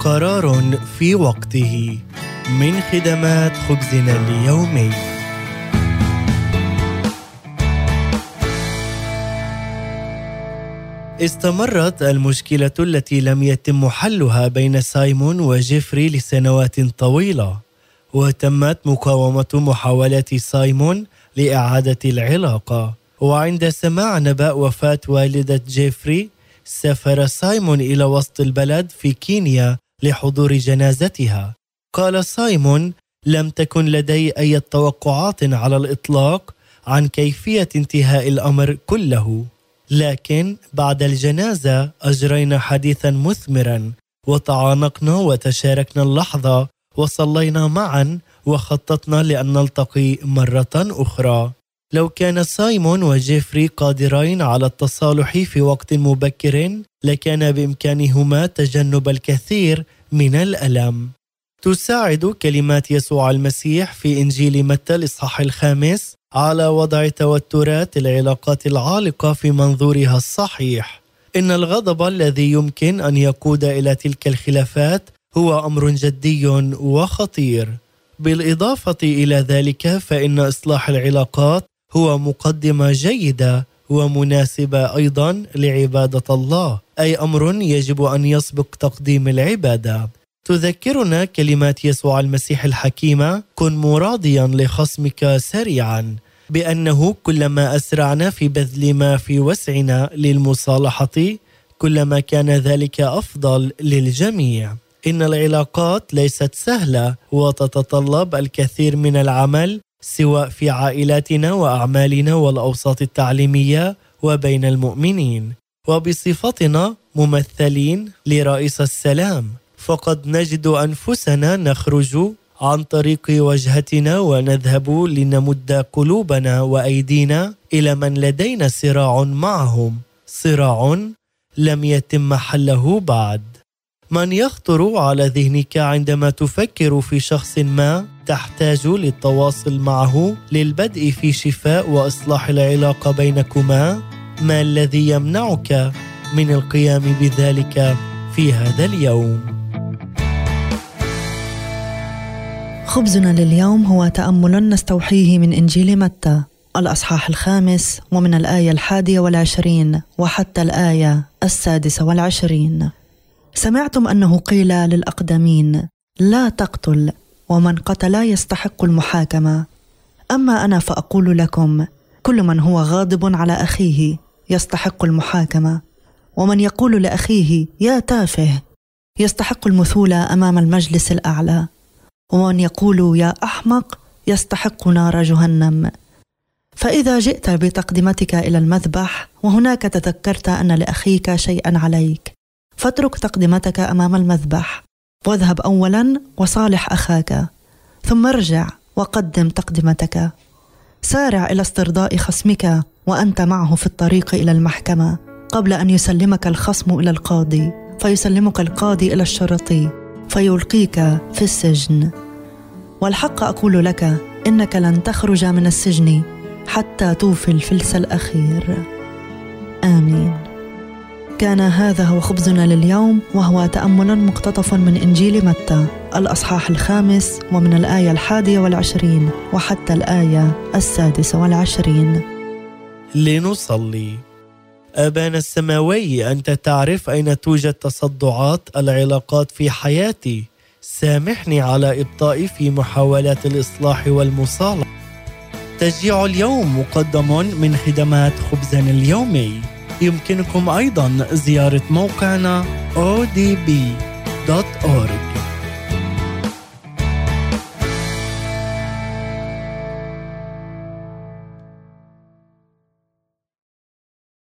قرار في وقته من خدمات خبزنا اليومي. استمرت المشكلة التي لم يتم حلها بين سايمون وجيفري لسنوات طويلة وتمت مقاومة محاولات سايمون لإعادة العلاقة. وعند سماع نبأ وفاة والدة جيفري سافر سايمون إلى وسط البلد في كينيا لحضور جنازتها. قال سايمون لم تكن لدي أي توقعات على الإطلاق عن كيفية انتهاء الأمر كله. لكن بعد الجنازة أجرينا حديثا مثمرا وتعانقنا وتشاركنا اللحظة وصلينا معا وخططنا لأن نلتقي مرة أخرى. لو كان سايمون وجيفري قادرين على التصالح في وقت مبكر لكان بإمكانهما تجنب الكثير من الألم. تساعد كلمات يسوع المسيح في إنجيل متى الإصحاح الخامس على وضع توترات العلاقات العالقة في منظورها الصحيح. إن الغضب الذي يمكن أن يقود إلى تلك الخلافات هو أمر جدي وخطير. بالإضافة إلى ذلك فإن إصلاح العلاقات هو مقدمة جيدة ومناسبة أيضا لعبادة الله أي أمر يجب أن يسبق تقديم العبادة. تذكرنا كلمات يسوع المسيح الحكيمة كن مراضيا لخصمك سريعا بأنه كلما أسرعنا في بذل ما في وسعنا للمصالحة كلما كان ذلك أفضل للجميع. إن العلاقات ليست سهلة وتتطلب الكثير من العمل سواء في عائلاتنا وأعمالنا والأوساط التعليمية وبين المؤمنين. وبصفتنا ممثلين لرئيس السلام. فقد نجد أنفسنا نخرج عن طريق وجهتنا ونذهب لنمد قلوبنا وأيدينا إلى من لدينا صراع معهم. صراع لم يتم حله بعد. من يخطر على ذهنك عندما تفكر في شخص ما تحتاج للتواصل معه للبدء في شفاء وإصلاح العلاقة بينكما؟ ما الذي يمنعك من القيام بذلك في هذا اليوم؟ خبزنا لليوم هو تأمل نستوحيه من إنجيل متى الأصحاح الخامس ومن الآية الحادية والعشرين وحتى الآية السادسة والعشرين. سمعتم أنه قيل للأقدمين لا تقتل ومن قتل يستحق المحاكمة. أما أنا فأقول لكم كل من هو غاضب على أخيه يستحق المحاكمة ومن يقول لأخيه يا تافه يستحق المثوله أمام المجلس الأعلى ومن يقول يا أحمق يستحق نار جهنم. فإذا جئت بتقدمتك إلى المذبح وهناك تذكرت أن لأخيك شيئا عليك فاترك تقدمتك أمام المذبح واذهب اولا وصالح أخاك ثم ارجع وقدم تقدمتك سارع إلى استرضاء خصمك وأنت معه في الطريق إلى المحكمة قبل أن يسلمك الخصم إلى القاضي فيسلمك القاضي إلى الشرطي فيلقيك في السجن. والحق أقول لك إنك لن تخرج من السجن حتى توفي الفلس الأخير. آمين. كان هذا هو خبزنا لليوم وهو تأمل مقتطف من إنجيل متى. الأصحاح الخامس ومن الآية الحادية والعشرين وحتى الآية السادسة والعشرين. لنصلي. أبانا السماوي أنت تعرف أين توجد تصدعات العلاقات في حياتي. سامحني على إبطائي في محاولات الإصلاح والمصالحة. تشجيع اليوم مقدم من خدمات خبزنا اليومي. يمكنكم أيضا زيارة موقعنا odb.org